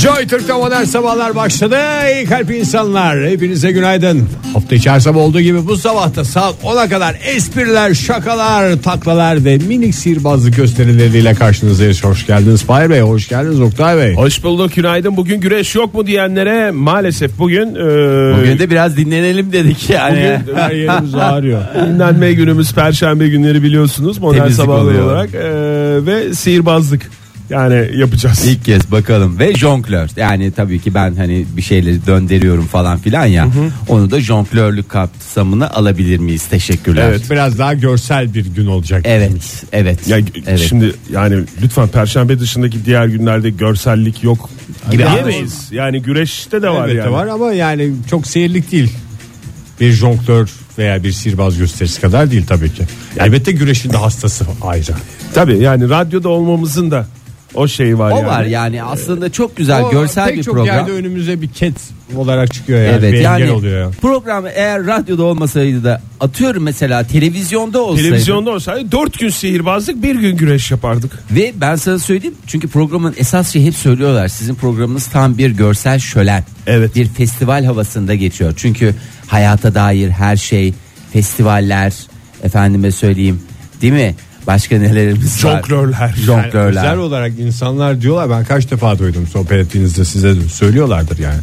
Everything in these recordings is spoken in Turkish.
Joy Türk'te modern sabahlar başladı. İyi kalp insanlar. Hepinize günaydın. Hafta içi her sabah olduğu gibi bu sabahta saat 10'a kadar espriler, şakalar, taklalar ve minik sihirbazlık gösterileriyle karşınızdayız. Hoş geldiniz Fahir Bey, hoş geldiniz Oktay Bey. Hoş bulduk günaydın. Bugün güreş yok mu diyenlere maalesef bugün, e, Bugün de biraz dinlenelim dedik yani. bugün her yerimiz ağrıyor. Dinlenme günümüz perşembe günleri biliyorsunuz modern Temizlik sabahlar oluyor. olarak e, ve sihirbazlık yani yapacağız. İlk kez bakalım ve jonglör yani tabii ki ben hani bir şeyleri döndürüyorum falan filan ya onu da jonglörlük kapsamına alabilir miyiz teşekkürler Evet. Biraz daha görsel bir gün olacak. evet evet, Ya, evet. Şimdi yani lütfen perşembe dışındaki diğer günlerde görsellik yok Gibi diyemeyiz. Yani güreşte de var Elbette yani. var ama yani çok seyirlik değil. Bir jonglör veya bir sihirbaz gösterisi kadar değil tabii ki. Elbette güreşin de hastası ayrı. Tabii yani radyoda olmamızın da o şey var o yani. var yani aslında çok güzel O görsel pek bir çok program yerde önümüze bir ket olarak çıkıyor yani. Evet bir yani engel oluyor ya. program eğer radyoda olmasaydı da atıyorum mesela televizyonda olsaydı. Televizyonda olsaydı 4 gün sihirbazlık bir gün güreş yapardık. Ve ben sana söyleyeyim çünkü programın esas şeyi hep söylüyorlar. Sizin programınız tam bir görsel şölen. Evet. Bir festival havasında geçiyor. Çünkü hayata dair her şey, festivaller, efendime söyleyeyim değil mi? Başka nelerimiz var? Jonglörler. Jonglörler. Özel olarak insanlar diyorlar ben kaç defa duydum sohbet ettiğinizde size de söylüyorlardır yani.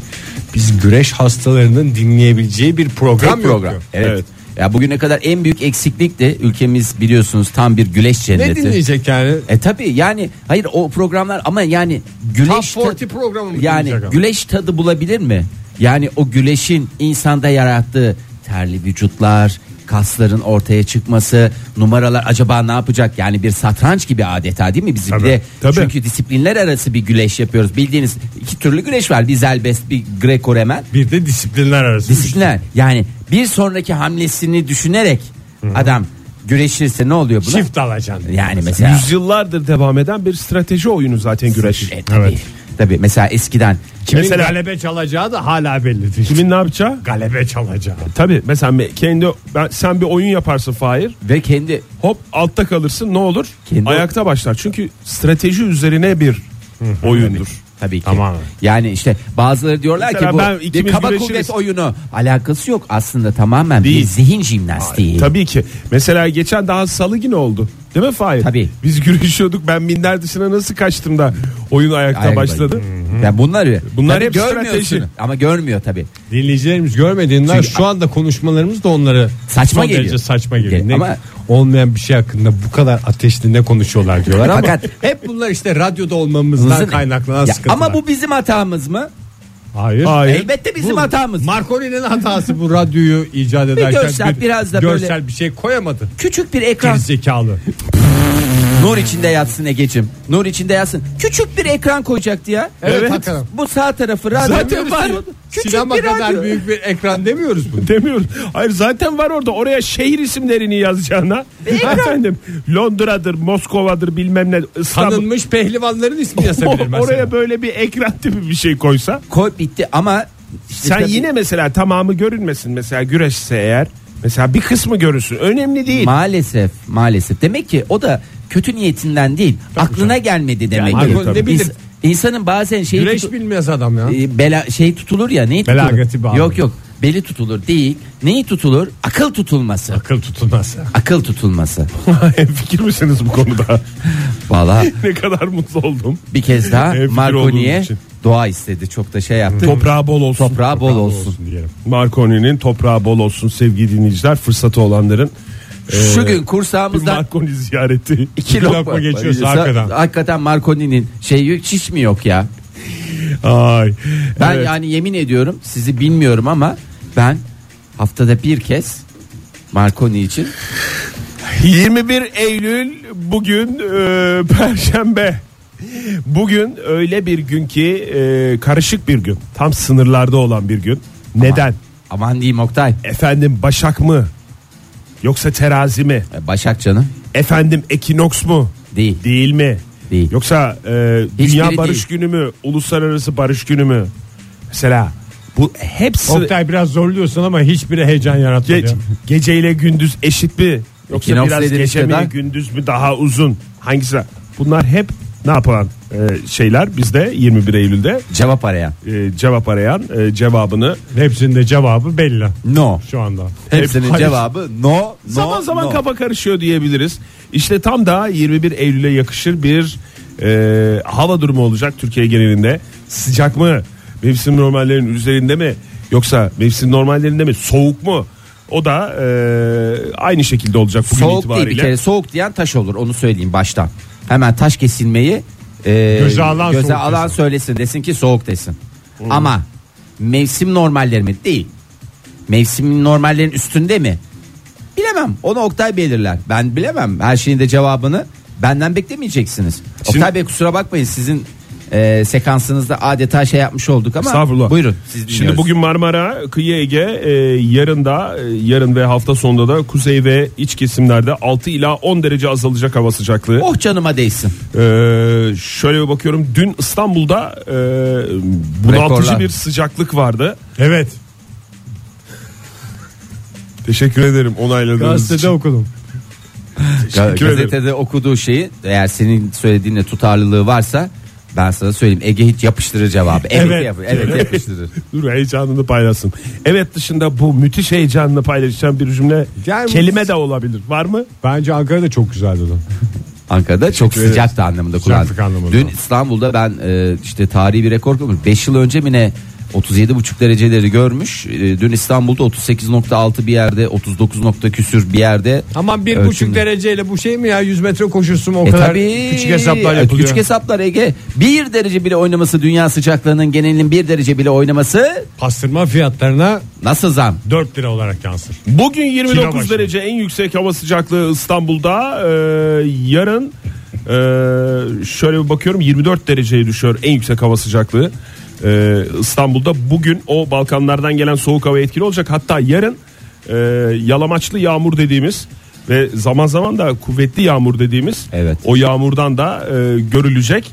Biz güreş hastalarının dinleyebileceği bir program, Tek program. yok. Evet. Evet. Ya bugüne kadar en büyük eksiklik de ülkemiz biliyorsunuz tam bir güleş Ne cenneti. dinleyecek yani? E tabi yani hayır o programlar ama yani güleş Top ta- 40 programı mı yani güleş tadı bulabilir mi? Yani o güleşin insanda yarattığı terli vücutlar, kasların ortaya çıkması, numaralar acaba ne yapacak? Yani bir satranç gibi adeta değil mi? Bizim Tabii, de tabii. çünkü disiplinler arası bir güleş yapıyoruz. Bildiğiniz iki türlü güleş var. Bir zelbest, bir Greco-Romen. Bir de disiplinler arası. Disiplinler. Yani bir sonraki hamlesini düşünerek adam güreşirse ne oluyor buna? Çift alacaksın. Yani mesela Yüzyıllardır devam eden bir strateji oyunu zaten güreş. E, tabii, Evet. Tabii mesela eskiden Kimin Mesela- galebe çalacağı da hala bellidir. Kimin ne yapacağı? galebe çalacağı? Tabii mesela me- kendi ben, sen bir oyun yaparsın Fahir. ve kendi Hop altta kalırsın ne olur? Kendi- Ayakta başlar. Çünkü strateji üzerine bir oyundur. Tabii ki. Tamamen. Yani işte bazıları diyorlar Mesela ki bu ben bir ikimiz kaba güreşiriz. kuvvet oyunu alakası yok aslında tamamen bir Değil. zihin jimnastiği. Tabii ki. Mesela geçen daha salı günü oldu. Değil mi Fahir? Tabii. Biz güreşiyorduk. Ben minder dışına nasıl kaçtım da oyun ayakta Ayak- başladı. Ya bunları Bunlar tabii hep görmüyorsun. strateji. Ama görmüyor tabii. Dinleyicilerimiz görmediğinden Çünkü- şu anda konuşmalarımız da onları Saçma son geliyor. derece saçma geliyor. Gel- Ne, ama- olmayan bir şey hakkında bu kadar ateşli ne konuşuyorlar diyorlar ama Fakat- hep bunlar işte radyoda olmamızdan kaynaklanan Ya sıkıntılar. ama bu bizim hatamız mı? hayır. Hayır. Elbette bizim Bu hatamız. Marconi'nin hatası bu radyoyu icat ederken görsel, biraz da görsel böyle- bir şey koyamadı. Küçük bir ekran. Gerizekalı. Nur içinde yatsın Egeciğim. Nur içinde yatsın. Küçük bir ekran koyacaktı ya. Evet, hakikaten. Bu sağ tarafı radyo Zaten var. Küçük Sinema bir kadar radyo. büyük bir ekran demiyoruz bunu. Demiyorum. Hayır zaten var orada. Oraya şehir isimlerini yazacağına. Efendim Londra'dır, Moskova'dır bilmem ne. İstanbul. Tanınmış pehlivanların ismi yazabilir mesela. Oraya böyle bir ekran tipi bir şey koysa. Koy bitti ama işte Sen tabii- yine mesela tamamı görünmesin. Mesela güreşse eğer. Mesela bir kısmı görünsün. Önemli değil. maalesef maalesef demek ki o da kötü niyetinden değil aklına gelmedi demek Yani ki. Ne bilir? İns- insanın bazen şey Güreş bilmez adam ya. bela şey tutulur ya neyi tutulur? Belagati bağlı. Yok yok beli tutulur değil. Neyi tutulur? Akıl tutulması. Akıl tutulmaz. Akıl tutulması. Fikir misiniz bu konuda? Valla ne kadar mutlu oldum. bir kez daha Hemfikir Marconi'ye olduğunuz için. dua istedi. Çok da şey yaptı. Toprağı bol olsun. Toprağı bol olsun. diyelim. Marconi'nin toprağı bol olsun sevgili dinleyiciler. Fırsatı olanların Şu gün bir kursağımızdan Marconi ziyareti. iki lokma lokma geçiyorsa hakikaten. Hakikaten Marconi'nin şey yok, çiş mi yok ya? Ay. Ben Evet. yani yemin ediyorum sizi bilmiyorum ama ben haftada bir kez Marconi için 21 Eylül bugün e, Perşembe. Bugün öyle bir gün ki e, karışık bir gün. Tam sınırlarda olan bir gün. Neden? aman diyeyim Oktay Efendim Başak mı? Yoksa terazi mi? E, Başak canım Efendim ekinoks mu? değil. Değil mi? Değil. Yoksa e, Dünya değil. Barış Günü mü? Uluslararası Barış Günü mü? Mesela Bu hepsi Oktay biraz zorluyorsun ama hiçbiri heyecan yaratmadı. Ge- geceyle gündüz eşit mi? Yoksa Ekinoks biraz gece mi kadar. gündüz mü daha uzun? Hangisi? Bunlar hep ne yapan e, şeyler bizde 21 Eylül'de Cevap arayan. e, cevap arayan e, cevabını Hepsinin de cevabı belli No. şu anda. Hepsinin Hayır. cevabı no. no zaman zaman no. kafa karışıyor diyebiliriz. İşte tam da 21 Eylül'e yakışır bir e, hava durumu olacak Türkiye genelinde. Sıcak mı? Mevsim normallerinin üzerinde mi? Yoksa mevsim normallerinde mi? Soğuk mu? O da e, aynı şekilde olacak bugün Soğuk itibariyle. değil bir kere soğuk diyen taş olur onu söyleyeyim baştan. Hemen taş kesilmeyi e, Göze alan göze soğuk alan desin. söylesin desin ki soğuk desin. Ama mevsim normalleri mi? Değil. Mevsimin normallerin üstünde mi? Bilemem. Onu Oktay belirler. Ben bilemem. Her şeyin de cevabını benden beklemeyeceksiniz. Şimdi- Oktay Bey kusura bakmayın sizin e, sekansınızda adeta şey yapmış olduk ama Estağfurullah. buyurun siz dinliyoruz. Şimdi bugün Marmara, Kıyı Ege, e, yarın da e, yarın ve hafta sonunda da kuzey ve iç kesimlerde 6 ila 10 derece azalacak hava sıcaklığı. Oh canıma değsin. Ee, şöyle bir bakıyorum. Dün İstanbul'da e, bunaltıcı Rekorlar. bir sıcaklık vardı. Evet. Teşekkür ederim onayladığınız Gazetede için. okudum. Ga- Teşekkür ederim. gazetede okuduğu şeyi eğer senin söylediğinle tutarlılığı varsa ben sana söyleyeyim Ege hiç yapıştırır cevabı. Evet, Evet. yap- evet yapıştırır. Dur heyecanını paylaşsın. Evet dışında bu müthiş heyecanını paylaşan bir cümle Yani kelime de olabilir. Var mı? Bence Ankara'da çok güzeldi o. Ankara'da çok ederiz. sıcaktı anlamında Sıcaklık kullandı. anlamında. Dün İstanbul'da ben e, işte tarihi bir rekor kırmış. 5 yıl önce mi ne 37,5 dereceleri görmüş. E, dün İstanbul'da 38.6 bir yerde 39 nokta küsür bir yerde. Aman bir Ölçümlü. buçuk dereceyle bu şey mi ya 100 metre koşusu mu o E kadar tabii. küçük hesaplar E, yapılıyor. Küçük hesaplar Ege. Bir derece bile oynaması dünya sıcaklığının genelinin bir derece bile oynaması Pastırma fiyatlarına nasıl zam? 4 lira olarak yansır. Bugün Kilo 29 başı. derece en yüksek hava sıcaklığı İstanbul'da. Ee, yarın ee, şöyle bir bakıyorum 24 dereceye düşüyor en yüksek hava sıcaklığı. Ee, İstanbul'da bugün o Balkanlardan gelen soğuk hava etkili olacak. Hatta yarın ee, yalamaçlı yağmur dediğimiz ve zaman zaman da kuvvetli yağmur dediğimiz Evet. o yağmurdan da ee, görülecek.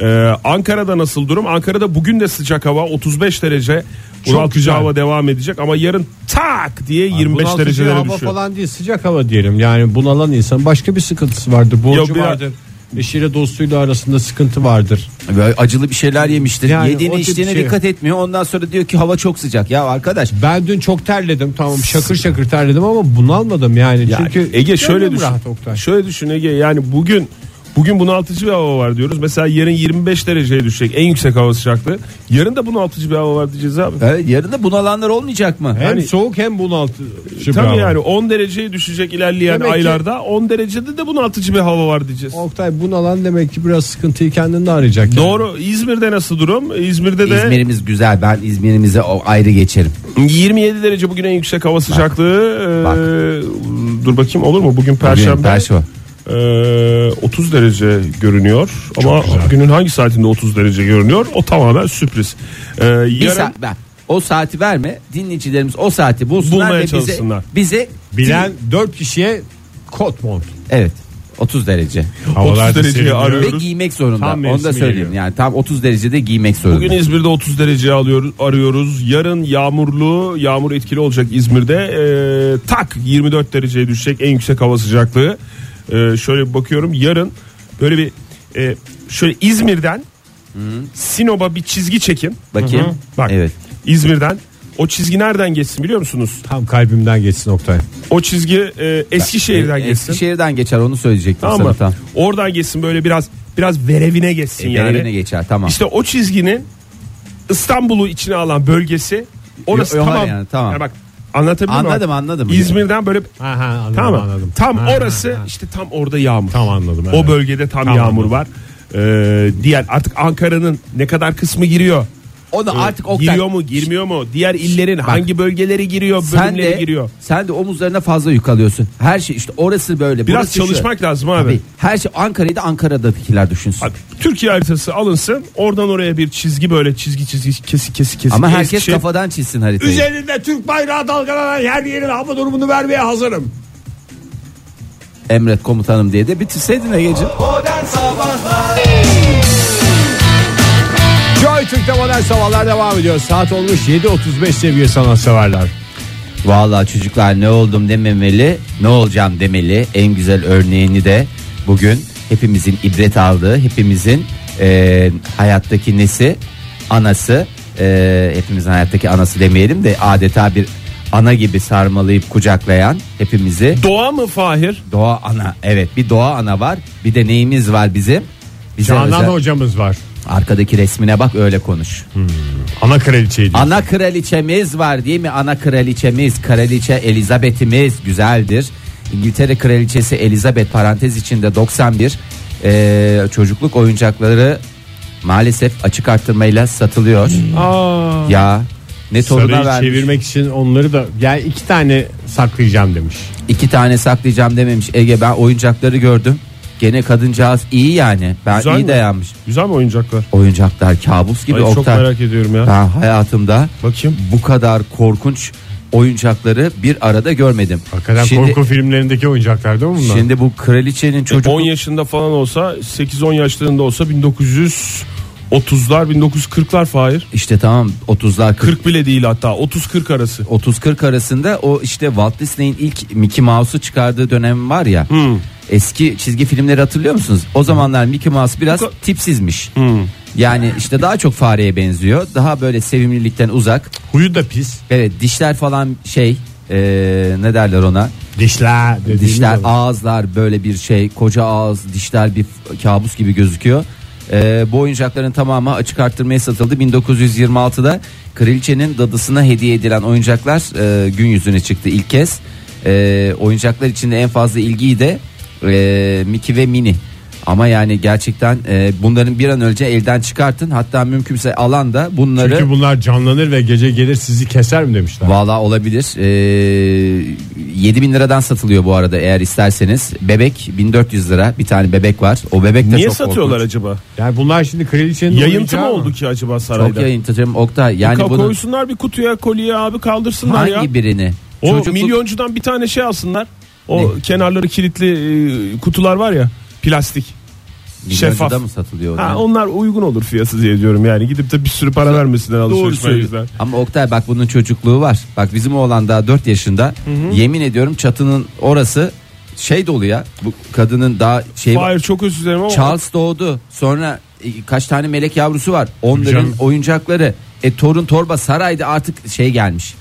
Ee, Ankara'da nasıl durum? Ankara'da bugün de sıcak hava 35 derece. Bunaltıcı hava devam edecek ama yarın tak diye 25 Bunaltıcı derecelere hava düşüyor. falan değil sıcak hava diyelim. Yani bunalan insan başka bir sıkıntısı vardır. Borcu Yok, biraz- vardır. Eşiyle dostuyla arasında sıkıntı vardır. Böyle acılı bir şeyler yemiştir. Yani o Yediğine tip içtiğine şey. dikkat etmiyor. Ondan sonra diyor ki hava çok sıcak. Ya arkadaş Ben dün çok terledim tamam şakır şakır terledim ama bunalmadım yani. Yani Çünkü Ege şöyle gönlüm düşün. rahat Oktay. Şöyle düşün Ege yani bugün bugün bunaltıcı bir hava var diyoruz. Mesela yarın 25 dereceye düşecek en yüksek hava sıcaklığı. Yarın da bunaltıcı bir hava var diyeceğiz abi. evet, yarın da bunalanlar olmayacak mı? Hem Yani- soğuk hem bunaltıcı bir Tabii hava. yani 10 dereceye düşecek ilerleyen Demek ki- aylarda 10 derecede de bunaltıcı bir hava var diyeceğiz. Oktay bunalan demek ki biraz sıkıntıyı kendinde arayacak. yani. Doğru. İzmir'de nasıl durum? İzmir'de de İzmir'imiz güzel. Ben İzmir'imize ayrı geçerim. 27 derece bugün en yüksek hava sıcaklığı. bak. Ee, dur bakayım olur mu? Bugün perşembe. Bugün Perşembe. Ee, 30 derece görünüyor ama günün hangi saatinde 30 derece görünüyor o tamamen sürpriz. Ee, Bir yarın saat, ben, o saati verme. Dinleyicilerimiz o saati bulsunlar Bulmaya ve bize, çalışsınlar. bize Bilen 4 kişiye kot mont. evet 30 derece. 30 Havalarda dereceyi seriliyor. Ve arıyoruz. giymek zorunda. Tam Onu da mevsimi söyleyeyim. geliyor. Yani tam 30 derecede giymek zorunda. Bugün İzmir'de 30 derece alıyoruz, arıyoruz. Yarın yağmurlu, yağmur etkili olacak İzmir'de. Ee, tak 24 dereceye düşecek en yüksek hava sıcaklığı. Ee, şöyle bir bakıyorum. Yarın böyle bir e, şöyle İzmir'den Sinop'a bir çizgi çekin. Bakayım. Bak Evet. İzmir'den o çizgi nereden geçsin biliyor musunuz? Tam kalbimden geçsin Oktay. O çizgi e, Eskişehir'den E, geçsin. Eskişehir'den geçer onu söyleyecektim Tamam sana mı? tam. Oradan geçsin böyle biraz biraz verevine geçsin E, yani. Berevine geçer tamam. İşte o çizginin İstanbul'u içine alan bölgesi orası Yo- yo, tamam. yani, tamam. Yani bak anlatabiliyor muyum? Anladım, anladım. İzmir'den böyle Aha, anladım, tamam anladım. Tam Ha, orası ha, ha. işte tam orada yağmur. Tam anladım. O evet. bölgede tam, Tam yağmur anladım. var. Ee, diğer artık Ankara'nın ne kadar kısmı giriyor? Onu artık Oktay, Giriyor mu, girmiyor mu? Diğer illerin hangi bölgeleri giriyor, sen bölümleri de, giriyor? sen de omuzlarına fazla yük alıyorsun. Her şey işte orası böyle. Biraz burası şu. çalışmak lazım abi. Tabii, her şey Ankara'yı da Ankara'dakiler düşünsün. Abi, Türkiye haritası alınsın. Oradan oraya bir çizgi böyle çizgi çizgi kesi kesi kesi. Ama herkes Eskişehir- kafadan çizsin haritayı. Üzerinde Türk bayrağı dalgalanan her yerin hava durumunu vermeye hazırım. Emret komutanım diye de bitirseydin Ege'ciğim. Modern Sabahlar Türk'te modern sabahlar devam ediyor. Saat olmuş 7.35 sevgili sanatseverler. Vallahi çocuklar ne oldum dememeli, ne olacağım demeli. En güzel örneğini de bugün hepimizin ibret aldığı, hepimizin e, hayattaki nesi, anası, e, hepimizin hayattaki anası demeyelim de adeta bir ana gibi sarmalayıp kucaklayan hepimizi Doğa mı Fahir? doğa ana. Evet bir doğa ana var. Bir de neyimiz var bizim? Bize Canan özel- hocamız var. Arkadaki resmine bak öyle konuş. Ana kraliçeydi. Ana kraliçemiz var değil mi? Ana kraliçemiz, kraliçe Elizabeth'imiz güzeldir. İngiltere kraliçesi Elizabeth parantez içinde 91 Ee, çocukluk oyuncakları maalesef açık arttırmayla satılıyor. Aa. Ya ne toruna Sarayı vermiş. çevirmek için onları da yani iki tane saklayacağım demiş. İki tane saklayacağım dememiş. Ege ben oyuncakları gördüm. Gene kadıncağız iyi yani. Ben Güzel iyi mi? dayanmış. Güzel mi oyuncaklar? Oyuncaklar kabus gibi Ay, çok Oktay. merak ediyorum ya. Ben hayatımda Bakayım. bu kadar korkunç oyuncakları bir arada görmedim. Hakikaten Şimdi- korku filmlerindeki oyuncaklar değil mi bunlar? Şimdi bu kraliçenin Çocuk... çocuk 10 yaşında falan olsa 8-10 yaşlarında olsa 1930'lar 1940'lar Fahir. işte tamam 30'lar 40 40 bile değil hatta 30-40 arası. 30-40 arasında o işte Walt Disney'in ilk Mickey Mouse'u çıkardığı dönem var ya. Eski çizgi filmleri hatırlıyor musunuz? O zamanlar Mickey Mouse biraz tipsizmiş. Hmm. Yani işte daha çok fareye benziyor. Daha böyle sevimlilikten uzak. Huyu da pis. Evet dişler falan şey eee, ne derler ona? Dişler. Dişler zaman. ağızlar böyle bir şey koca ağız dişler bir kabus gibi gözüküyor. Ee, bu oyuncakların tamamı açık arttırmaya satıldı. 1926'da kraliçenin dadısına hediye edilen oyuncaklar e, gün yüzüne çıktı ilk kez. E, oyuncaklar içinde en fazla ilgiyi de e, Mickey ve Minnie. Ama yani gerçekten e, bunların bir an önce elden çıkartın. Hatta mümkünse alan da bunları Çünkü bunlar canlanır ve gece gelir sizi keser mi demişler. Valla olabilir. Ee, 7000 liradan satılıyor bu arada eğer isterseniz. Bebek 1400 lira. Bir tane bebek var. O bebek de Niye çok satıyorlar korkunç. acaba? Yani bunlar şimdi kraliçenin Yayıntı mı oldu ki acaba sarayda? Çok yayıntıcım Oktay. Yani bunu Koysunlar bir kutuya kolye abi kaldırsınlar hangi ya. birini? O Çocukluk- milyoncudan bir tane şey alsınlar. O Ne? kenarları kilitli e, kutular var ya plastik. Milyoncuda şeffaf. mı satılıyor? Ha, onlar uygun olur fiyatı diye diyorum yani gidip de bir sürü para vermesinler Doğru alışveriş söylüyorsun. merkezler. Ama Oktay bak bunun çocukluğu var. Bak bizim oğlan daha 4 yaşında. Yemin ediyorum çatının orası şey dolu ya. Bu kadının daha şey. Hayır çok özür dilerim ama Charles doğdu. Sonra e, kaç tane melek yavrusu var. Onların Canım. oyuncakları. E torun torba sarayda artık şey gelmiş.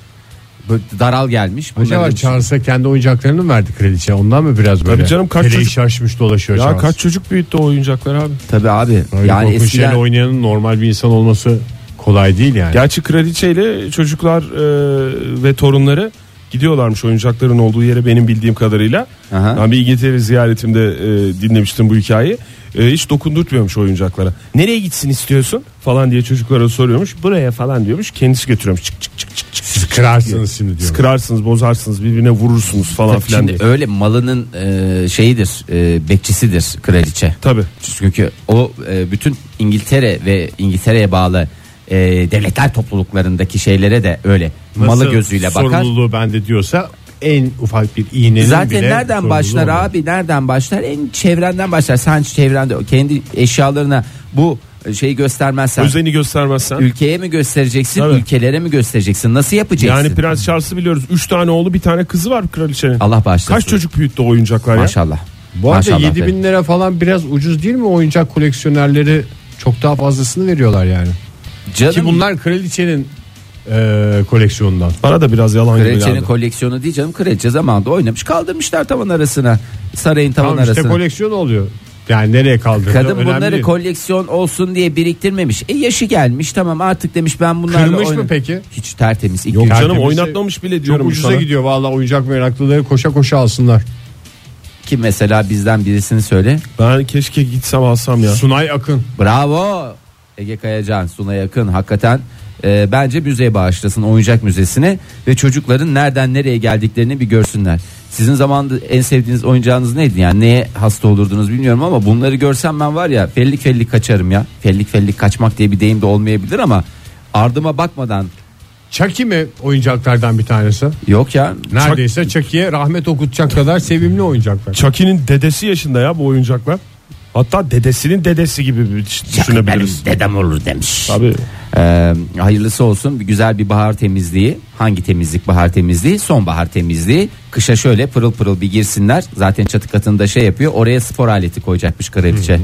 Böyle daral gelmiş. Acaba Bunların- Charles'a kendi oyuncaklarını mı verdi kraliçe? Ondan mı biraz böyle? canım, kaç Teleyi çocuk- şaşmış dolaşıyor ya Charles. kaç çocuk büyüttü o oyuncaklar abi. Tabii abi. Öyle yani eskiden şeyle oynayanın normal bir insan olması kolay değil yani. Gerçi kraliçeyle çocuklar e, ve torunları gidiyorlarmış oyuncakların olduğu yere benim bildiğim kadarıyla. Aha. Ben bir İngiltere ziyaretimde e, dinlemiştim bu hikayeyi. E, hiç dokundurtmuyormuş oyuncaklara. Nereye gitsin istiyorsun falan diye çocuklara soruyormuş. Buraya falan diyormuş. Kendisi götürüyormuş. Çık çık çık çık çık. Siz kırarsınız şimdi diyor. Siz kırarsınız, bozarsınız, birbirine vurursunuz falan Tabii filan şimdi diye. öyle malının e, şeyidir, e, bekçisidir kraliçe. Tabii. Çünkü o e, bütün İngiltere ve İngiltere'ye bağlı e, devletler topluluklarındaki şeylere de öyle malı Nasıl gözüyle bakar. Sorumluluğu bende diyorsa en ufak bir iğnenin Zaten bile nereden başlar olur. abi? Nereden başlar? En çevrenden başlar. Sen çevrende kendi eşyalarına bu şeyi göstermezsen Özeni göstermezsen. ülkeye mi göstereceksin, Tabii. ülkelere mi göstereceksin? Nasıl yapacaksın? Yani Prens Charles'ı biliyoruz. Üç tane oğlu bir tane kızı var kraliçenin. Allah bağışlasın. Kaç çocuk büyüttü oyuncaklar ya? Maşallah. Bu arada Maşallah 7 bin lira falan biraz ucuz değil mi oyuncak koleksiyonerleri çok daha fazlasını veriyorlar yani. Canım, Ki bunlar kraliçenin e, koleksiyonundan. Bana da biraz yalan gibi Kraliçenin geldi. koleksiyonu değil canım. Kraliçe zamanında oynamış kaldırmışlar tavan arasına. Sarayın tavan Tamam işte arasına. koleksiyon oluyor. Yani nereye kaldırdı Kadın önemli bunları değil. koleksiyon olsun diye biriktirmemiş. E yaşı gelmiş tamam artık demiş ben bunlarla Kırmış mı oynarım. peki? Hiç tertemiz. Yok gün- canım Tertemiz- oynatmamış bile Çok diyorum ucuza sana. gidiyor vallahi oyuncak meraklıları koşa koşa alsınlar. Kim mesela bizden birisini söyle. Ben keşke gitsem alsam ya. Sunay Akın. Bravo. Ege Kayacan Suna yakın hakikaten e, bence müzeye bağışlasın oyuncak müzesine ve çocukların nereden nereye geldiklerini bir görsünler. Sizin zamanında en sevdiğiniz oyuncağınız neydi yani neye hasta olurdunuz bilmiyorum ama bunları görsem ben var ya fellik fellik kaçarım ya. Fellik fellik kaçmak diye bir deyim de olmayabilir ama ardıma bakmadan Chucky mi oyuncaklardan bir tanesi? yok ya Neredeyse Chucky'ye rahmet okutacak kadar sevimli oyuncaklar. Chucky'nin dedesi yaşında ya bu oyuncaklar. Hatta dedesinin dedesi gibi bir düş- düşünebiliriz. Benim dedem olur demiş. Tabii. Ee, hayırlısı olsun güzel bir bahar temizliği. Hangi temizlik bahar temizliği? Sonbahar temizliği. Kışa şöyle pırıl pırıl bir girsinler. Zaten çatı katında şey yapıyor. Oraya spor aleti koyacakmış kraliçe.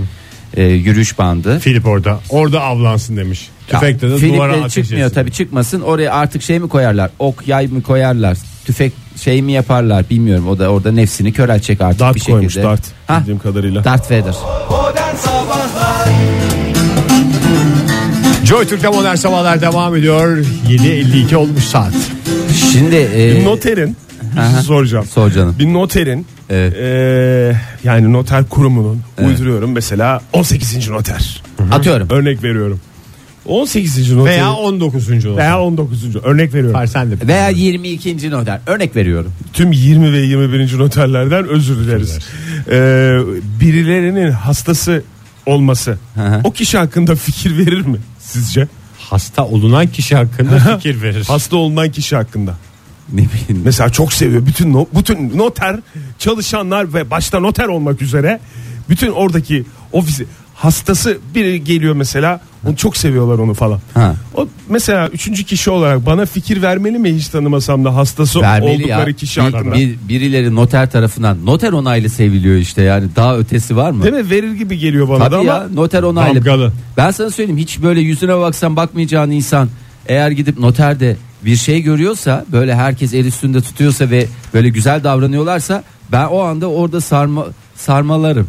Ee, yürüyüş bandı. Filip orada. Orada avlansın demiş. Tüfekte de Filip'le duvara ateş çıkmıyor tabi çıkmasın. Oraya artık şey mi koyarlar? Ok yay mı koyarlar? Tüfek şey mi yaparlar bilmiyorum. O da orada nefsini köreltecek artık Dart bir şekilde. koymuş dart Ha, bildiğim kadarıyla. Darth Vader. Joy Türk'te modern sabahlar devam ediyor. 7.52 olmuş saat. Şimdi e, Bir noterin bir şey Aha. soracağım. Sor canım. Bir noterin Evet. eee, yani noter kurumunun uyduruyorum mesela 18. noter. atıyorum. Örnek veriyorum. 18. noter Veya 19. olsun. veya 19. örnek veriyorum. Var sen de. Veya 22. noter. Örnek veriyorum. Tüm 20 ve 21. noterlerden özür dileriz. Eee, birilerinin hastası olması hı. o kişi hakkında fikir verir mi sizce? Hasta olunan kişi hakkında fikir verir. Hasta olunan kişi hakkında. Ne bileyim. Mesela çok seviyor bütün no- bütün noter çalışanlar ve başta noter olmak üzere bütün oradaki ofisi hastası biri geliyor mesela onu çok seviyorlar onu falan. Ha. O mesela üçüncü kişi olarak bana fikir vermeli mi hiç tanımasam da hastası Vermeli oldukları ya. kişi Bir- hakkında. bir- birileri noter tarafından noter onaylı seviliyor işte yani daha ötesi var mı? Değil mi? Verir gibi geliyor bana da Tabii ama ya noter onaylı. Damgalı. Ben sana söyleyeyim hiç böyle yüzüne baksan bakmayacağın insan eğer gidip noterde bir şey görüyorsa böyle herkes el üstünde tutuyorsa ve böyle güzel davranıyorlarsa ben o anda orada sarma sarmalarım.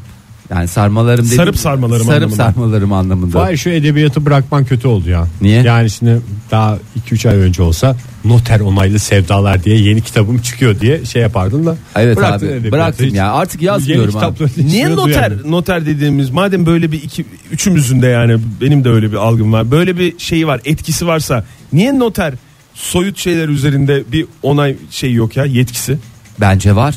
Yani sarmalarım dedim. Sarıp sarmalarım Sarıp anlamında. sarmalarım anlamında. Vay şu edebiyatı bırakman kötü oldu ya. Niye? Yani şimdi daha 2-3 ay önce olsa noter onaylı sevdalar diye yeni kitabım çıkıyor diye şey yapardın da. Evet bıraktın abi edebiyatı. bıraktım Hiç ya artık Yeni yazmıyorum abi. Niye noter duyamıyorum. noter dediğimiz madem böyle bir iki üçümüzün de yani benim de öyle bir algım var. Böyle bir şey var, etkisi varsa niye noter soyut şeyler üzerinde bir onay şey yok ya yetkisi? Bence var.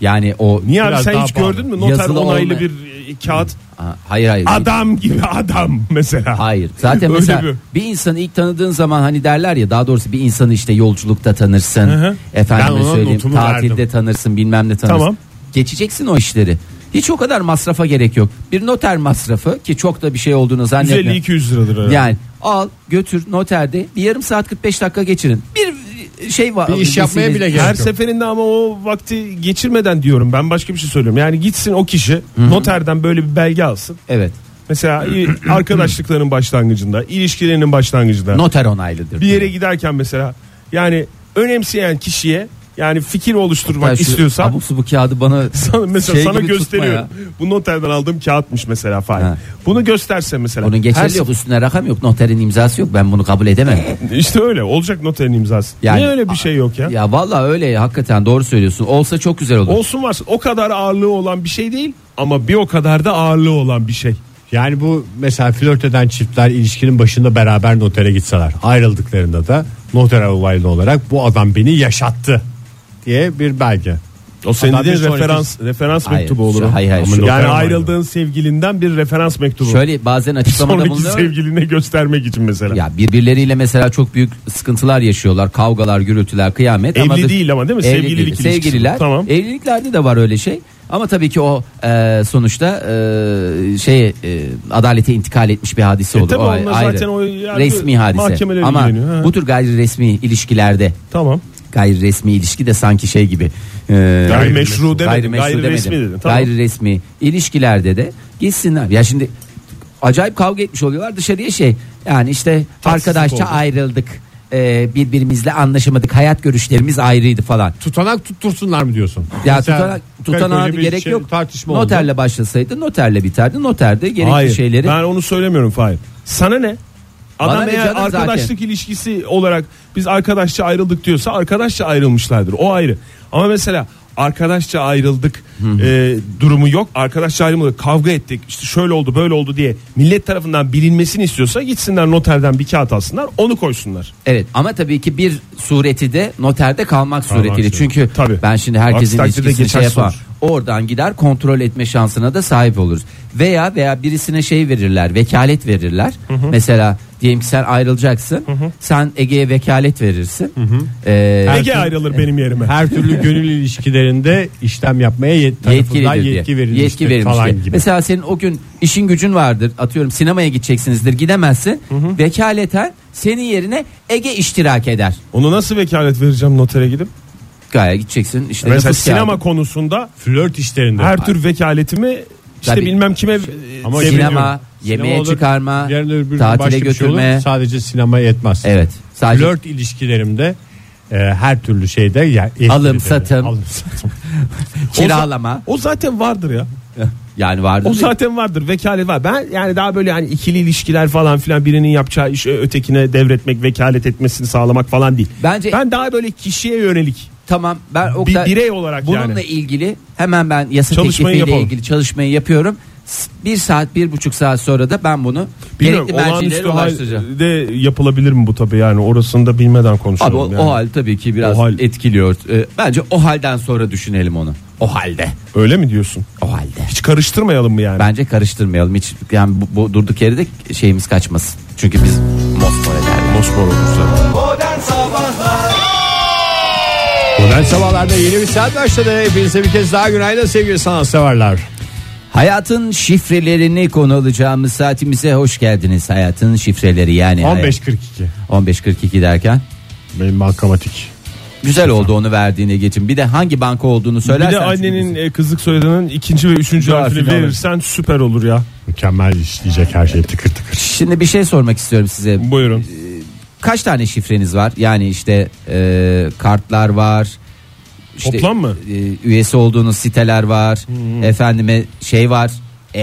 Yani o Niye abi Biraz sen daha hiç pahalı. gördün mü noter Yazılı onaylı olmayan- bir e, kağıt? Ha, hayır hayır. Adam gibi adam mesela. Hayır. Zaten Öyle mesela bir- bir insanı ilk tanıdığın zaman hani derler ya daha doğrusu bir insanı işte yolculukta tanırsın. Hı hı. Ben Efendime ona söyleyeyim notumu tatilde verdim. tanırsın bilmem ne tanırsın. Tamam. Geçeceksin o işleri. Hiç o kadar masrafa gerek yok. Bir noter masrafı ki çok da bir şey olduğunu zannetmiyorum. 150-200 liradır herhalde. Yani al götür noterde bir yarım saat 45 dakika geçirin. Bir şey var. Bir iş yapmaya bile gerek Her yok. seferinde ama o vakti geçirmeden diyorum ben başka bir şey söylüyorum. Yani gitsin o kişi noterden böyle bir belge alsın. Evet. Mesela arkadaşlıkların başlangıcında, ilişkilerinin başlangıcında. Noter onaylıdır. bir yere giderken mesela yani önemseyen kişiye yani fikir oluşturmak Hatta şu istiyorsa abuk subuk kağıdı bana sana, mesela şey sana gibi tutma gösteriyor. ya. Bu noterden aldığım kağıtmış mesela falan. Ha. Bunu gösterse mesela. Bunun Her geçerli yok sef- üstüne rakam yok noterin imzası yok ben bunu kabul edemem. İşte öyle olacak noterin imzası. Yani- Niye öyle bir şey yok ya? ya vallahi öyle hakikaten doğru söylüyorsun. Olsa çok güzel olur. Olsun varsın o kadar ağırlığı olan bir şey değil ama bir o kadar da ağırlığı olan bir şey. Yani bu mesela flört eden çiftler ilişkinin başında beraber notere gitseler. Ayrıldıklarında da noter olaylı olarak bu adam beni yaşattı diye bir belge. O senin Hatta dediğin bir sonraki- referans referans Hayır, mektubu olur. şu- o. hayır, hayır, şu- yani ayrıldığın sevgilinden bir referans mektubu. Şöyle bazen açıklamada Sonraki bulunuyor. sevgiline göstermek için mesela. Ya birbirleriyle mesela çok büyük sıkıntılar yaşıyorlar. Kavgalar, gürültüler, kıyamet. Evli da- değil ama değil mi? Evli Sevgililik değil. ilişkisi. Sevgililer. Tamam. Evliliklerde de var öyle şey. Ama tabii ki o e, sonuçta e, şey e, adalete intikal etmiş bir hadise E olur. tabii o onlar ayrı. zaten o yargı- resmi hadise. mahkemeler Ama ilgileniyor, ha. bu tür gayri resmi ilişkilerde Tamam. Gayri resmi ilişki de sanki şey gibi. E, Gayrimeşru demedin. Gayrimeşru Gayri demedim. resmi dedin. Tamam. Gayri resmi ilişkilerde de gitsinler. Ya şimdi acayip kavga etmiş oluyorlar dışarıya şey yani işte Tatsızlık arkadaşça oldu. ayrıldık. Ee, birbirimizle anlaşamadık. Hayat görüşlerimiz ayrıydı falan. Tutanak tuttursunlar mı diyorsun? Ya Mesela tutanak, tutanağa bir gerek şey, yok. Tartışma oldu. Noterle başlasaydı noterle biterdi. Noterde gerekli Hayır. şeyleri Ben onu söylemiyorum Fahir. Sana ne? Adam Bana eğer arkadaşlık ilişkisi olarak biz arkadaşça ayrıldık diyorsa arkadaşça ayrılmışlardır. O ayrı. Ama mesela arkadaşça ayrıldık e, durumu yok. Arkadaşça ayrılmadık kavga ettik işte şöyle oldu böyle oldu diye millet tarafından bilinmesini istiyorsa gitsinler noterden bir kağıt alsınlar onu koysunlar. Evet ama tabii ki bir sureti de noterde kalmak suretiyle. sureti. Çünkü Tabii. ben şimdi herkesin Aksi ilişkisini şey yapar. Oradan gider kontrol etme şansına da sahip oluruz. Veya veya birisine şey verirler, vekalet verirler. Mesela Diyelim ki sen ayrılacaksın. Sen Ege'ye vekalet verirsin. Ee, Ege ayrılır benim yerime. Her türlü gönül ilişkilerinde işlem yapmaya yet tarafından diye. yetki verilmiştir Yetki verilmiştir. falan gibi. Mesela senin o gün işin gücün vardır. Atıyorum sinemaya gideceksinizdir. Gidemezsin. Vekaleten senin yerine Ege iştirak eder. Onu nasıl vekalet vereceğim notere gidip? Gayet gideceksin. işte Mesela sinema kağıdı. konusunda Flört işlerinde. her tür vekaletimi işte Tabii. bilmem kime Ama sinema, Sinema yemeğe olur, çıkarma, yarın öbür gün tatile başka bir şey olur, götürme. sadece sinema yetmez. evet. Sadece Flört ilişkilerimde e, her türlü şeyde ya, Alım, satım. alım satım. kiralama. o zaten vardır ya. Yani vardı. O zaten vardır vekalet var. Ben yani daha böyle hani ikili ilişkiler falan filan birinin yapacağı iş ötekine devretmek, vekalet etmesini sağlamak falan değil. Bence- ben daha böyle kişiye yönelik Tamam ben o bir kadar- birey olarak bununla yani. ilgili hemen ben yasa Çalışmayı teklifiyle yapalım. ilgili çalışmayı yapıyorum. Bir saat bir buçuk saat sonra da ben bunu Bilmiyorum gerekli mercilere ulaştıracağım. halde yapılabilir mi bu tabi yani orasını da bilmeden Abi konuşuyorum. o, yani. o hal tabii ki biraz O hal- etkiliyor. Ee, bence o halden sonra düşünelim onu. O halde. Öyle mi diyorsun? O halde. Hiç karıştırmayalım mı yani? Bence karıştırmayalım. Hiç yani bu, bu durduk yere de şeyimiz kaçmasın. Çünkü biz mosmor ederler. Mosmor olursa. Modern Sabahlar Modern sabahlarda yeni bir saat başladı. Hepinize bir kez daha günaydın sevgili sanatseverler. Hayatın şifrelerini konu alacağımız saatimize hoş geldiniz. Hayatın şifreleri yani. 15.42 15.42 derken. benim bankamatik. Güzel oldu onu verdiğine geçin. Bir de hangi banka olduğunu Bir söylersen. de annenin e, kızlık soyadının ikinci ve üçüncü Harfini verirsen süper olur ya. Mükemmel işleyecek her şey tıkır tıkır. Şimdi bir şey sormak istiyorum size. Buyurun. Kaç tane şifreniz var? Yani işte e, kartlar var. İşte, Toplam mı? e, üyesi olduğunuz siteler var. Efendime şey var. E,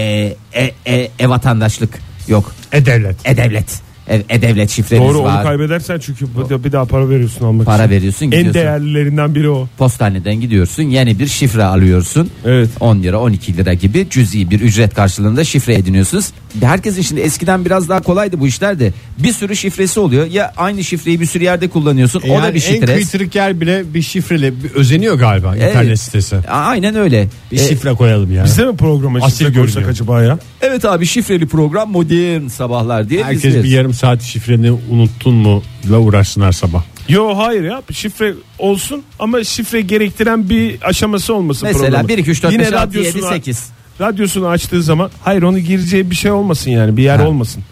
e, e, e vatandaşlık yok. E-Devlet. E-devlet. E, e-devlet şifreniz Doğru onu var. kaybedersen çünkü bir daha- bir daha para veriyorsun almak Para için. veriyorsun En gidiyorsun. değerlilerinden biri o. Postaneden gidiyorsun. Yeni bir şifre alıyorsun. Evet. 10 lira 12 lira gibi cüzi bir ücret karşılığında şifre ediniyorsunuz. Herkesin şimdi eskiden biraz daha kolaydı bu işler de bir sürü şifresi oluyor. Ya aynı şifreyi bir sürü yerde kullanıyorsun. o da E Yani bir en şifre. kıytırık yer bile bir şifreyle bir özeniyor galiba Evet. internet sitesi. Aynen öyle. Bir E, şifre koyalım ya. Biz de mi programa şifre görünüyor. acaba ya? evet abi şifreli program modern sabahlar diye Herkes bir yarım saat şifreni unuttun mu la uğraşsınlar sabah. Yo hayır ya şifre olsun ama şifre gerektiren bir aşaması olmasın Mesela programın. 1 2 3 4 Yine 5 6 7 radyosunu, 8. radyosunu açtığı zaman hayır onu gireceği bir şey olmasın yani bir yer Ha. olmasın.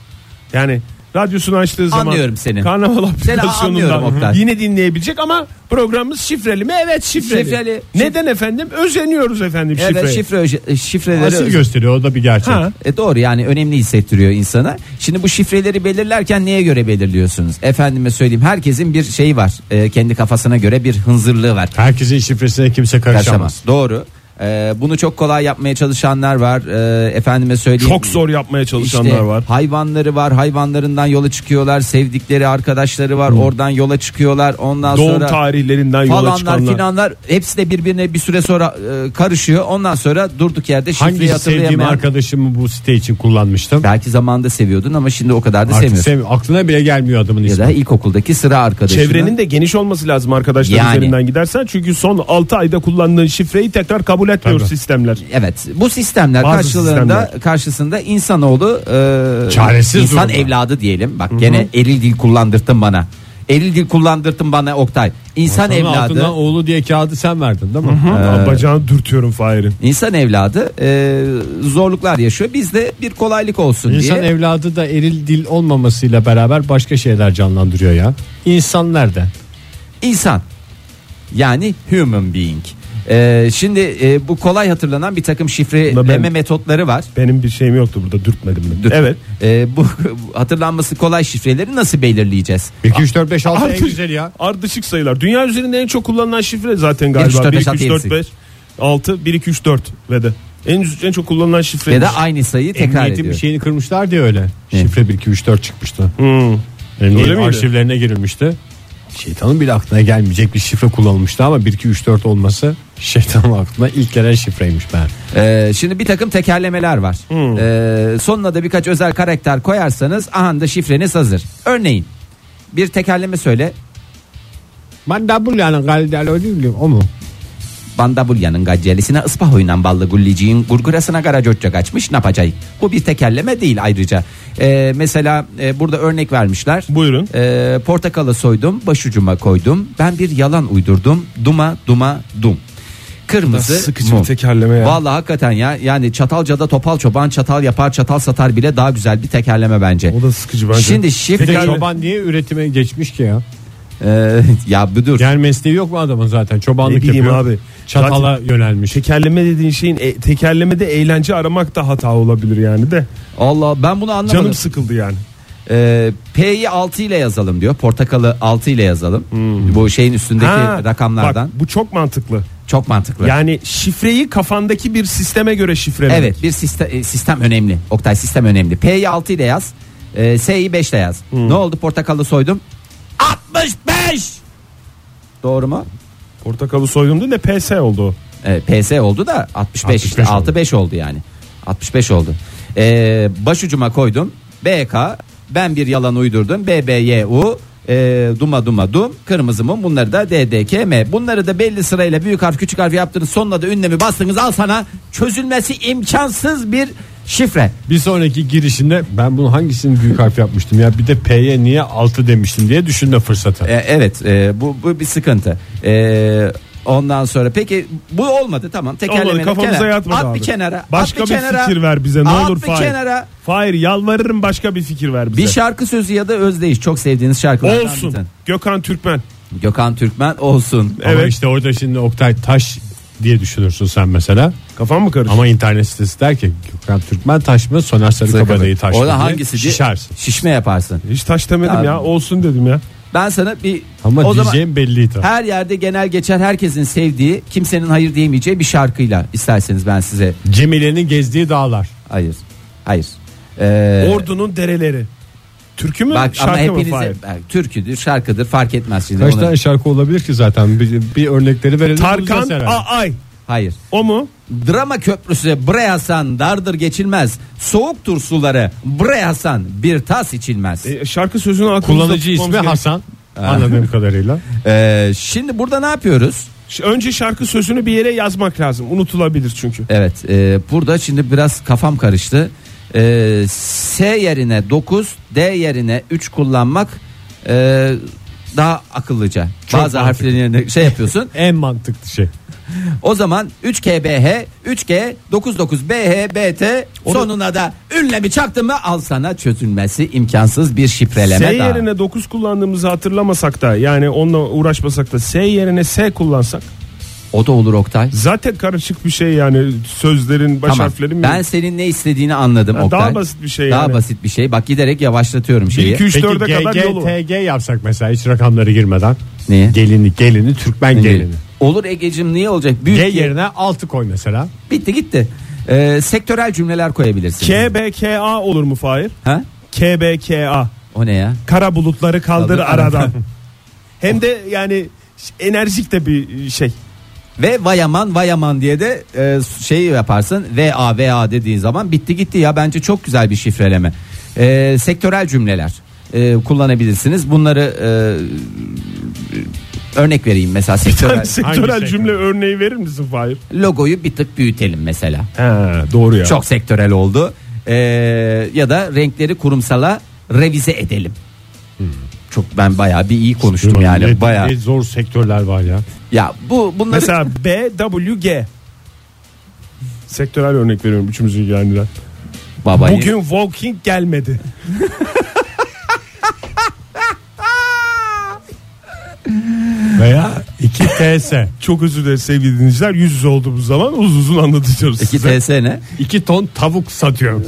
Yani radyosunu açtığı zaman Anlıyorum seni. Karnaval aplikasyonundan yine dinleyebilecek ama programımız şifreli mi? Evet şifreli. Şifreli. Neden efendim? Özeniyoruz efendim Evet şifreye. şifre şifreleri Asil gösteriyor o da bir gerçek. Ha. E doğru yani önemli hissettiriyor insana. Şimdi bu şifreleri belirlerken neye göre belirliyorsunuz? Efendime söyleyeyim herkesin bir şeyi var. E, kendi kafasına göre bir hınzırlığı var. Herkesin şifresine kimse karışamaz. Karışamaz. Doğru. E, bunu çok kolay yapmaya çalışanlar var. E, efendime söyleyeyim. Çok zor yapmaya çalışanlar İşte var. Hayvanları var. Hayvanlarından yola çıkıyorlar. Sevdikleri arkadaşları var. Oradan yola çıkıyorlar. Ondan Doğum sonra tarihlerinden yola falanlar çıkanlar. filanlar hepsi de birbirine bir süre sonra e, karışıyor. Ondan sonra durduk yerde şifreyi Hangi sevdiğim hatırlayamayan. arkadaşımı bu site için kullanmıştım? Belki zamanında seviyordun ama şimdi o kadar da Artık sevmiyorsun. sevmiyorum. Aklına bile gelmiyor adamın ya ismi. da ilkokuldaki sıra arkadaşına. Çevrenin de geniş olması lazım arkadaşlar Yani. üzerinden gidersen. Çünkü son 6 ayda kullandığın şifreyi tekrar kabul etmiyor Tabii. sistemler. Evet bu sistemler Bazı karşılığında sistemler. karşısında insanoğlu e, Çaresiz insan durumda. evladı diyelim. Bak gene eril dil kullandırttın bana. Eril dil kullandırttın bana Oktay. İnsan Masanın evladı. altından oğlu diye kağıdı sen verdin değil mi? Hı, Bacağını dürtüyorum Fahir'in. İnsan evladı e, zorluklar yaşıyor. Biz de bir kolaylık olsun İnsan diye. evladı da eril dil olmamasıyla beraber başka şeyler canlandırıyor ya. İnsan nerede? İnsan. Yani human being. E, şimdi e, bu kolay hatırlanan bir takım şifreleme Ben- metotları var. Benim bir şeyim yoktu burada dürtmedim ben. Dur. Evet. E, bu hatırlanması kolay şifreleri nasıl belirleyeceğiz? 1 2 3 4 5 6 en güzel ya. ardışık sayılar. Dünya üzerinde en çok kullanılan şifre zaten 1, galiba. 2, 3, 4, 1 5, 2 3 4 5 6 1 2 3 4 ve de en en çok kullanılan şifre. Ya da aynı sayıyı tekrar Emniyetin ediyor. bir şeyini kırmışlar diye öyle. Ne? Şifre 1 2 3 4 çıkmıştı. Hmm. Emniyet arşivlerine girilmişti. Şeytanın bile aklına gelmeyecek bir şifre kullanılmıştı ama 1 2 3 4 olması şeytanın aklına ilk gelen şifreymiş ben. Ee, şimdi bir takım tekerlemeler var. Hmm. Ee, sonuna da birkaç özel karakter koyarsanız aha da şifreniz hazır. Örneğin bir tekerleme söyle. Ben W'nin galidel değilim o mu? Bandabulya'nın gaccelisine ıspahoyla ballı gulliciğin gurgurasına garacocca kaçmış ne yapacak? Bu bir tekerleme değil ayrıca. Ee, mesela e, burada örnek vermişler. Buyurun. Ee, portakalı soydum, başucuma koydum. Ben bir yalan uydurdum. Duma duma dum. Kırmızı Sıkıcı bir mum. tekerleme ya. Vallahi hakikaten ya. Yani Çatalca'da topal çoban çatal yapar, çatal satar bile daha güzel bir tekerleme bence. O da sıkıcı bence. Şimdi Peki şifre çoban niye üretime geçmiş ki ya? Ee, ya budur. Yani mesleği yok mu adamın zaten? Çobanlık Ne bileyim yapıyor. abi. Çatala yönelmiş. Tekerleme dediğin şeyin e, tekerlemede eğlence aramak da hata olabilir yani de. Allah ben bunu anlamadım. Canım sıkıldı yani. Ee, P'yi 6 ile yazalım diyor. Portakalı 6 ile yazalım. Bu şeyin üstündeki Hmm. Ha, rakamlardan. Bak, bu çok mantıklı. Çok mantıklı. Yani şifreyi kafandaki bir sisteme göre şifrelemek. Evet bir sistem, e, sistem önemli. Oktay sistem önemli. P'yi 6 ile yaz. E, S'yi 5 ile yaz. Hmm. Ne oldu portakalı soydum? 65. Doğru mu? Portakalı soydum de PS oldu. E, PS oldu da 65, işte 65 oldu. 6 5 oldu yani. 65 oldu. E, başucuma koydum. BK ben bir yalan uydurdum. BBYU e, duma duma dum kırmızı mum bunları da DDKM bunları da belli sırayla büyük harf küçük harf yaptınız sonuna da ünlemi bastınız al sana çözülmesi imkansız bir şifre Bir sonraki girişinde ben bunu hangisini büyük harf yapmıştım ya bir de P'ye niye 6 demiştim diye düşünme fırsatı. E, evet e, bu, bu bir sıkıntı. E, ondan sonra peki bu olmadı tamam tekerlemenin kafamıza kenara. yatmadı at abi. bir kenara Başka at bir, bir, kenara, fikir ver bize ne at olur bir Fahir. kenara. Fahir yalvarırım başka bir fikir ver bize. Bir şarkı sözü ya da özdeyiş çok sevdiğiniz şarkılardan Olsun. Gökhan Türkmen. Gökhan Türkmen olsun. Ama evet. işte orada şimdi Oktay Taş diye düşünürsün sen mesela. Kafam mı karıştı? Ama internet sitesi der ki Gökhan Türkmen taş mı Soner Sarıkabadayı taş mı Orada diye hangisi diye şişersin. şişme yaparsın. Hiç taş demedim Ya- ya. Olsun dedim ya. Ben sana bir Ama o zaman diyeceğim belliydi. her yerde genel geçer herkesin sevdiği kimsenin hayır diyemeyeceği bir şarkıyla isterseniz ben size Cemile'nin gezdiği dağlar. hayır hayır. Ee, Ordu'nun dereleri. Türkü mü bak ama şarkı mı hepinize Fahir? bak, türküdür şarkıdır fark etmez şimdi. Kaç onu- tane şarkı olabilir ki zaten bir, bir örnekleri verelim. Tarkan. Aay. Hayır. O mu? Drama köprüsü bre Hasan dardır geçilmez. Soğuktur suları bre Hasan bir tas içilmez. E, şarkı sözünü aklımızda Kullanıcı ismi gerek. Hasan. Anladığım kadarıyla. Ee, şimdi burada ne yapıyoruz? Önce şarkı sözünü bir yere yazmak lazım. Unutulabilir çünkü. Evet e, burada şimdi biraz kafam karıştı. E, S yerine 9 D yerine 3 kullanmak e, daha akıllıca. Çok Bazı mantıklı. harflerin yerine şey yapıyorsun. En mantıklı şey. o zaman 3KBH 3G 99BH BT sonuna da ünlemi çaktın mı al sana çözülmesi imkansız bir şifreleme S daha. yerine 9 kullandığımızı hatırlamasak da yani onunla uğraşmasak da S yerine S kullansak O da olur Oktay. zaten karışık bir şey yani sözlerin baş Tamam. harfleri mi? Ben senin ne istediğini anladım Ha, Oktay. daha basit bir şey Daha yani. basit bir şey. Bak giderek yavaşlatıyorum şeyi. 2 3 Peki 4'e kadar yolu. GG, TG yapsak mesela hiç rakamları girmeden. Niye? Gelini, gelini, Türkmen gelini. Olur Egecim niye olacak? Büyük G G- yerine 6 koy mesela. Bitti gitti. Ee, sektörel cümleler koyabilirsin. KBKA olur mu Fahir? Ha? KBKA. O ne ya? Kara bulutları kaldır Kaldır aradan. aradan. Hem de yani enerjik de bir şey. Ve vayaman vayaman diye de e, şey yaparsın. VA VA dediğin zaman bitti gitti ya bence çok güzel bir şifreleme. Ee, sektörel cümleler e, kullanabilirsiniz. Bunları e, örnek vereyim mesela sektörel sektörel sektör? cümle örneği verir misin Fahir? logoyu bir tık büyütelim mesela. He, doğru ya. Çok sektörel oldu. Ee, ya da renkleri kurumsala revize edelim. Çok ben bayağı bir iyi konuştum yani Ne- bayağı. ne zor sektörler var ya. Ya bu bunları Mesela BWG. Sektörel örnek veriyorum üçümüzü ilgilendiren. babayı Bugün walking gelmedi. Veya 2 TS. Çok özür dileriz sevgili dinleyiciler. Yüz yüze olduğumuz zaman uzun uzun anlatacağız iki size. TS ne? 2 ton tavuk satıyorum.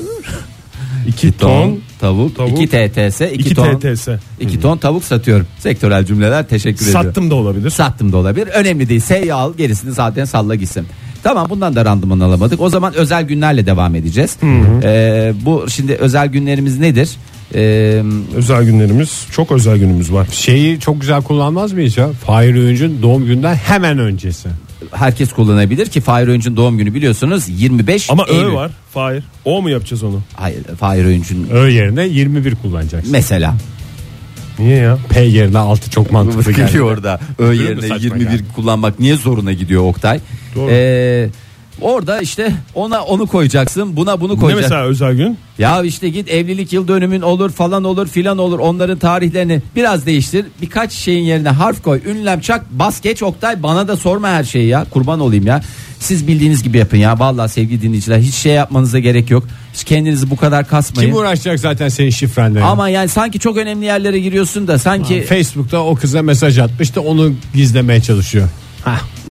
2 Ton tavuk, tavuk, 2 TTS, 2 2 ton TTS. 2 ton tavuk satıyorum. Sektörel cümleler teşekkür ediyorum. Sattım da olabilir. Sattım da olabilir. Önemli değil. Sey al gerisini zaten salla gitsin. Tamam bundan da randıman alamadık. O zaman özel günlerle devam edeceğiz. Ee, bu şimdi özel günlerimiz nedir? Ee, Özel günlerimiz çok özel günümüz var. Şeyi çok güzel kullanmaz mıyız ya? Fahir Öğüncü'nün doğum günden hemen öncesi. Herkes kullanabilir ki Fahir Öğüncü'nün doğum günü biliyorsunuz 25 Ama Eylül. Ö var. Fahir. O mu yapacağız onu? Hayır Fahir Öğüncü'nün Ö yerine 21 kullanacaksın. mesela. Niye ya? P yerine 6 çok mantıklı geldi. orada. Ö yerine Saçma 21 geldi. kullanmak niye zoruna gidiyor Oktay? Doğru. Ee, Orada işte ona onu koyacaksın buna bunu Ne koyacaksın. mesela özel gün? Ya işte git evlilik yıl dönümün olur falan olur filan olur onların tarihlerini biraz değiştir. Birkaç şeyin yerine harf koy ünlem çak bas geç Oktay bana da sorma her şeyi ya kurban olayım ya. Siz bildiğiniz gibi yapın ya vallahi sevgili dinleyiciler hiç şey yapmanıza gerek yok. Hiç kendinizi bu kadar kasmayın. Kim uğraşacak zaten senin şifrenle? Ama yani sanki çok önemli yerlere giriyorsun da sanki Facebook'ta o kıza mesaj atmış da onu gizlemeye çalışıyor. Hah